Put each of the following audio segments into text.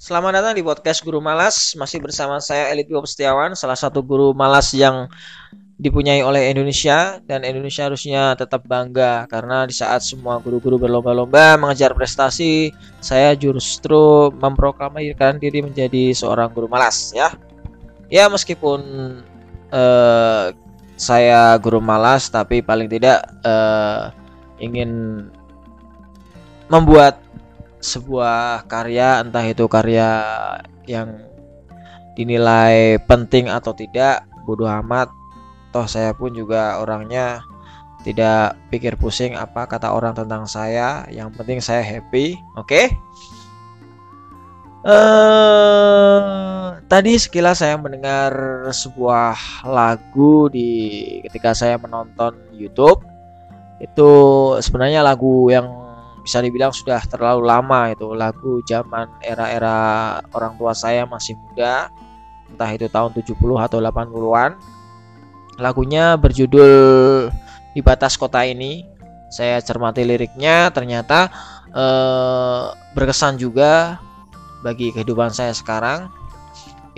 Selamat datang di podcast Guru Malas. Masih bersama saya Elit Bob Setiawan, salah satu guru malas yang dipunyai oleh Indonesia dan Indonesia harusnya tetap bangga karena di saat semua guru-guru berlomba-lomba mengejar prestasi, saya justru memproklamirkan diri menjadi seorang guru malas ya. Ya meskipun uh, saya guru malas tapi paling tidak uh, ingin membuat sebuah karya entah itu karya yang dinilai penting atau tidak bodoh amat. Toh saya pun juga orangnya tidak pikir pusing apa kata orang tentang saya. Yang penting saya happy oke? Okay? uh, eh, tadi sekilas saya mendengar sebuah lagu di ketika saya menonton YouTube. Itu sebenarnya lagu yang bisa dibilang sudah terlalu lama itu lagu zaman era-era orang tua saya masih muda entah itu tahun 70 atau 80-an lagunya berjudul di batas kota ini. Saya cermati liriknya ternyata eh, berkesan juga bagi kehidupan saya sekarang.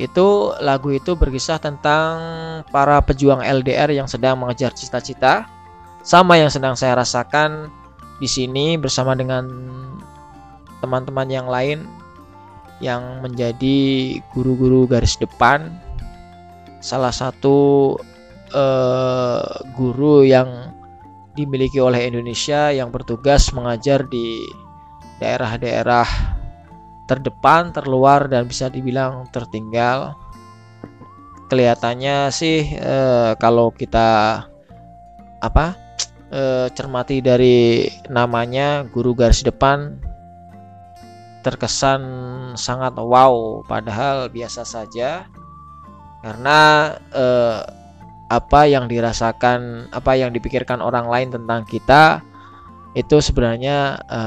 Itu lagu itu berkisah tentang para pejuang LDR yang sedang mengejar cita-cita sama yang sedang saya rasakan di sini bersama dengan teman-teman yang lain yang menjadi guru-guru garis depan. Salah satu uh, guru yang dimiliki oleh Indonesia yang bertugas mengajar di daerah-daerah terdepan, terluar dan bisa dibilang tertinggal. Kelihatannya sih uh, kalau kita apa e, cermati dari namanya guru garis depan terkesan sangat wow padahal biasa saja. Karena e, apa yang dirasakan apa yang dipikirkan orang lain tentang kita itu sebenarnya e,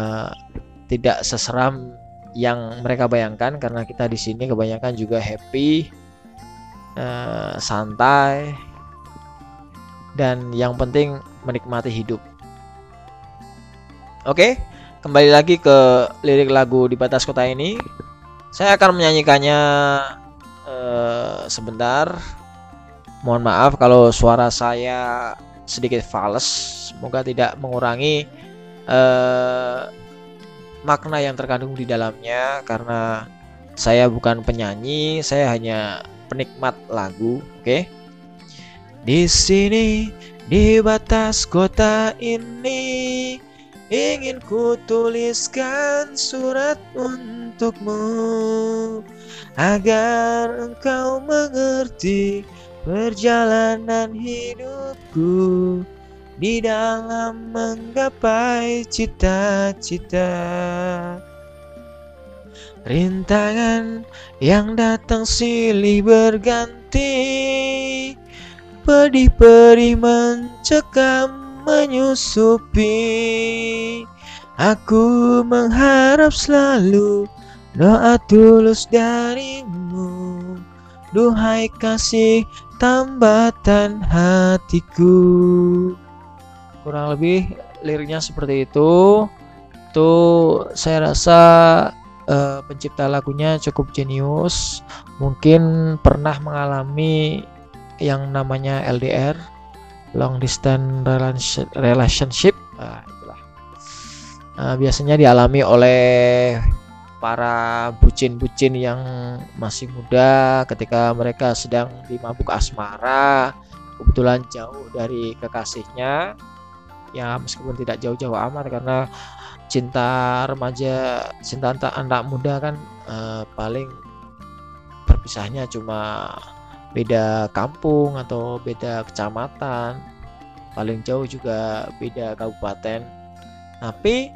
tidak seseram yang mereka bayangkan. Karena kita di sini kebanyakan juga happy e, santai. Dan yang penting menikmati hidup. Oke, kembali lagi ke lirik lagu di batas kota ini. Saya akan menyanyikannya uh, sebentar. Mohon maaf kalau suara saya sedikit fals. Semoga tidak mengurangi uh, makna yang terkandung di dalamnya karena saya bukan penyanyi, saya hanya penikmat lagu, oke? Okay? Di sini di batas kota ini ingin ku tuliskan surat untukmu agar engkau mengerti perjalanan hidupku di dalam menggapai cita-cita. Rintangan yang datang silih berganti Pedih-pedih mencekam menyusupi. Aku mengharap selalu doa tulus darimu. Duhai kasih tambatan hatiku. Kurang lebih liriknya seperti itu. Tuh saya rasa uh, pencipta lagunya cukup jenius. Mungkin pernah mengalami yang namanya LDR long distance relationship. Nah, nah, biasanya dialami oleh para bucin-bucin yang masih muda ketika mereka sedang di mabuk asmara kebetulan jauh dari kekasihnya. Ya meskipun tidak jauh-jauh amat karena cinta remaja cinta anak muda kan eh, paling perpisahnya cuma beda kampung atau beda kecamatan paling jauh juga beda kabupaten. Tapi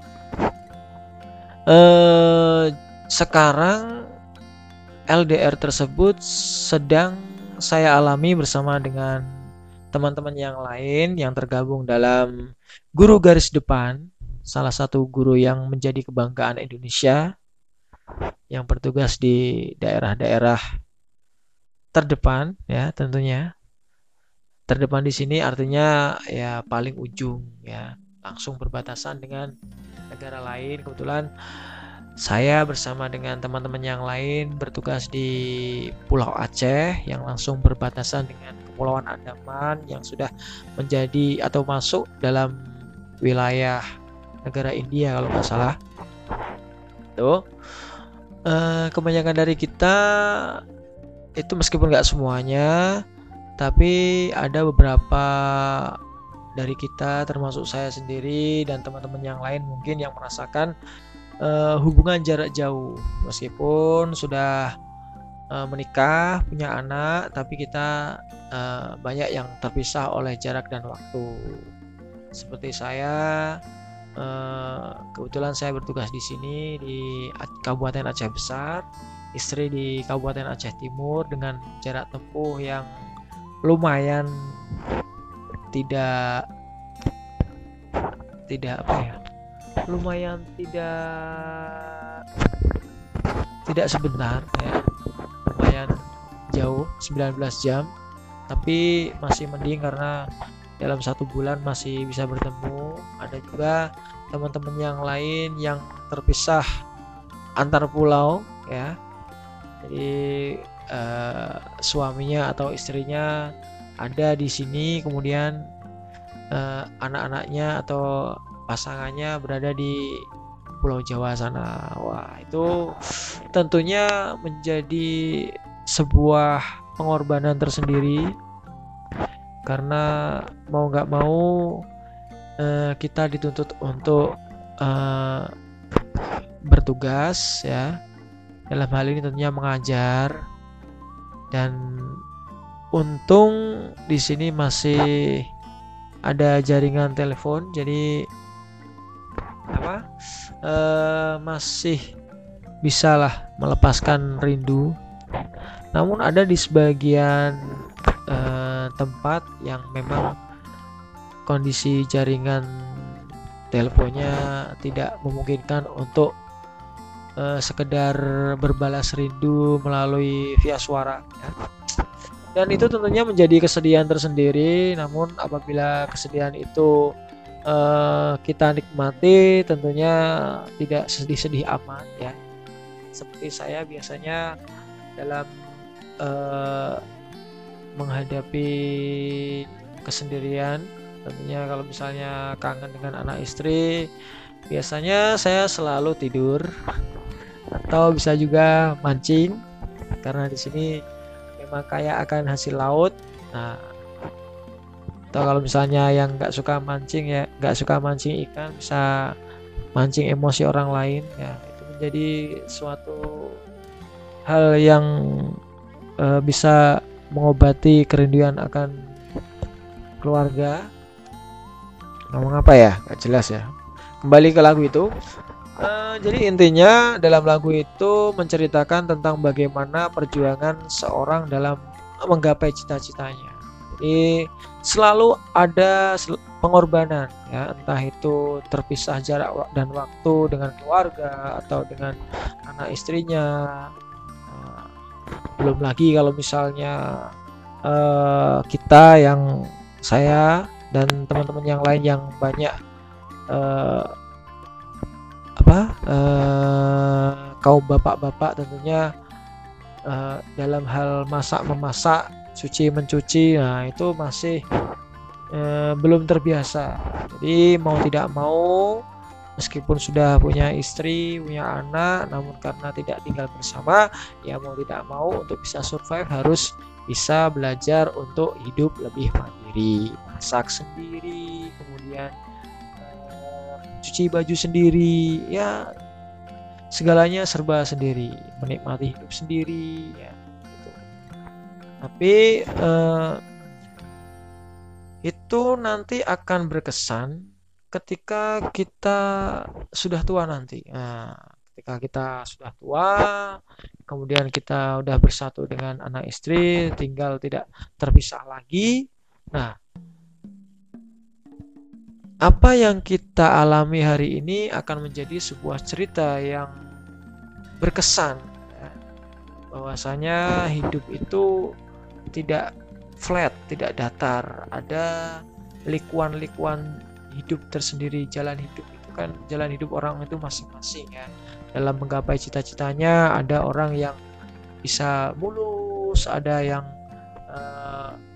eh, sekarang LDR tersebut sedang saya alami bersama dengan teman-teman yang lain yang tergabung dalam guru garis depan salah satu guru yang menjadi kebanggaan Indonesia yang bertugas di daerah-daerah terdepan ya tentunya. Terdepan di sini artinya ya paling ujung ya, langsung berbatasan dengan negara lain. Kebetulan saya bersama dengan teman-teman yang lain bertugas di Pulau Aceh yang langsung berbatasan dengan Kepulauan Andaman yang sudah menjadi atau masuk dalam wilayah negara India kalau nggak salah. Tuh, uh, kebanyakan dari kita itu meskipun nggak semuanya, tapi ada beberapa dari kita termasuk saya sendiri dan teman-teman yang lain mungkin yang merasakan uh, hubungan jarak jauh. Meskipun sudah uh, menikah punya anak tapi kita uh, banyak yang terpisah oleh jarak dan waktu. Seperti saya uh, kebetulan saya bertugas di sini di Kabupaten Aceh Besar istri di Kabupaten Aceh Timur dengan jarak tempuh yang lumayan tidak tidak apa ya lumayan tidak tidak sebentar ya. Lumayan jauh 19 jam. Tapi masih mending karena dalam satu bulan masih bisa bertemu. Ada juga teman-teman yang lain yang terpisah antar pulau ya jadi uh, suaminya atau istrinya ada di sini kemudian uh, anak-anaknya atau pasangannya berada di Pulau Jawa sana. Wah, itu tentunya menjadi sebuah pengorbanan tersendiri karena mau nggak mau uh, kita dituntut untuk uh, bertugas ya dalam hal ini tentunya mengajar. Dan untung di sini masih ada jaringan telepon. Jadi apa? Uh, masih bisalah melepaskan rindu. Namun ada di sebagian uh, tempat yang memang kondisi jaringan teleponnya tidak memungkinkan untuk uh, sekedar berbalas rindu melalui via suara ya. dan itu tentunya menjadi kesedihan tersendiri. Namun apabila kesedihan itu uh, kita nikmati tentunya tidak sedih-sedih amat ya. Seperti saya biasanya dalam uh, menghadapi kesendirian tentunya kalau misalnya kangen dengan anak istri biasanya saya selalu tidur atau bisa juga mancing karena di sini memang kaya akan hasil laut. Nah atau kalau misalnya yang nggak suka mancing ya nggak suka mancing ikan bisa mancing emosi orang lain. Ya itu menjadi suatu hal yang uh, bisa mengobati kerinduan akan keluarga. Ngomong apa ya? Nggak jelas ya. Kembali ke lagu itu uh, jadi intinya dalam lagu itu menceritakan tentang bagaimana perjuangan seorang dalam menggapai cita-citanya. Jadi selalu ada pengorbanan ya. Entah itu terpisah jarak dan waktu dengan keluarga atau dengan anak istrinya. Uh, belum lagi kalau misalnya uh, kita yang saya dan teman-teman yang lain yang banyak uh, apa uh, kaum bapak-bapak tentunya uh, dalam hal masak memasak cuci mencuci nah itu masih eh, belum terbiasa. Jadi mau tidak mau meskipun sudah punya istri punya anak namun karena tidak tinggal bersama ya mau tidak mau untuk bisa survive harus bisa belajar untuk hidup lebih mandiri masak sendiri kemudian cuci baju sendiri ya segalanya serba sendiri menikmati hidup sendiri ya tapi uh, itu nanti akan berkesan ketika kita sudah tua nanti. Nah, ketika kita sudah tua, kemudian kita udah bersatu dengan anak istri, tinggal tidak terpisah lagi. Nah, apa yang kita alami hari ini akan menjadi sebuah cerita yang berkesan bahwasanya hidup itu tidak flat, tidak datar. Ada likuan-likuan hidup tersendiri, jalan hidup itu kan jalan hidup orang itu masing-masing ya. Dalam menggapai cita-citanya ada orang yang bisa mulus ada yang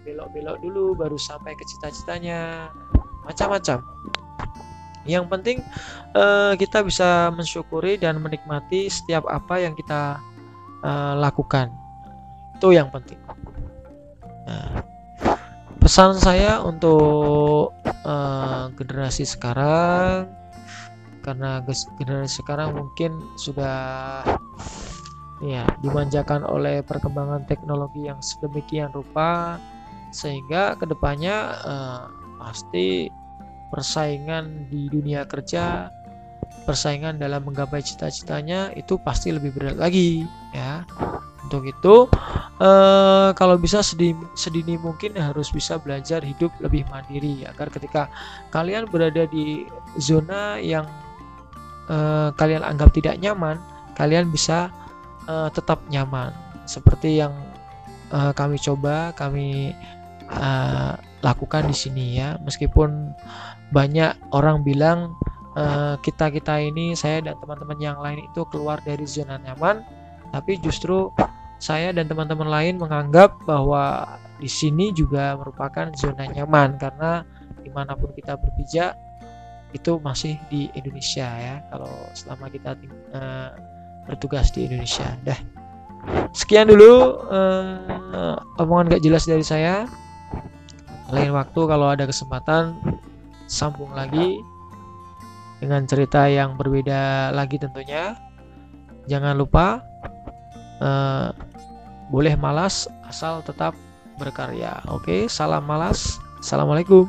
belok belok-belok dulu baru sampai ke cita-citanya macam-macam. Yang penting uh, kita bisa mensyukuri dan menikmati setiap apa yang kita uh, lakukan. Itu yang penting. Nah, pesan saya untuk uh, generasi sekarang karena generasi sekarang mungkin sudah ya dimanjakan oleh perkembangan teknologi yang sedemikian rupa sehingga ke depannya uh, pasti persaingan di dunia kerja persaingan dalam menggapai cita-citanya itu pasti lebih berat lagi ya. Untuk itu eh, kalau bisa sedini, sedini mungkin harus bisa belajar hidup lebih mandiri agar ketika kalian berada di zona yang eh, kalian anggap tidak nyaman kalian bisa eh, tetap nyaman. Seperti yang eh, kami coba kami eh, lakukan di sini ya. Meskipun banyak orang bilang uh, kita kita ini saya dan teman-teman yang lain itu keluar dari zona nyaman tapi justru saya dan teman-teman lain menganggap bahwa di sini juga merupakan zona nyaman. Karena di mana pun kita berpijak itu masih di Indonesia ya kalau selama kita uh, bertugas di Indonesia. Dah. Sekian dulu uh, omongan gak jelas dari saya lain waktu kalau ada kesempatan sambung lagi dengan cerita yang berbeda lagi tentunya. Jangan lupa uh, boleh malas asal tetap berkarya. Oke salam malas. Assalamualaikum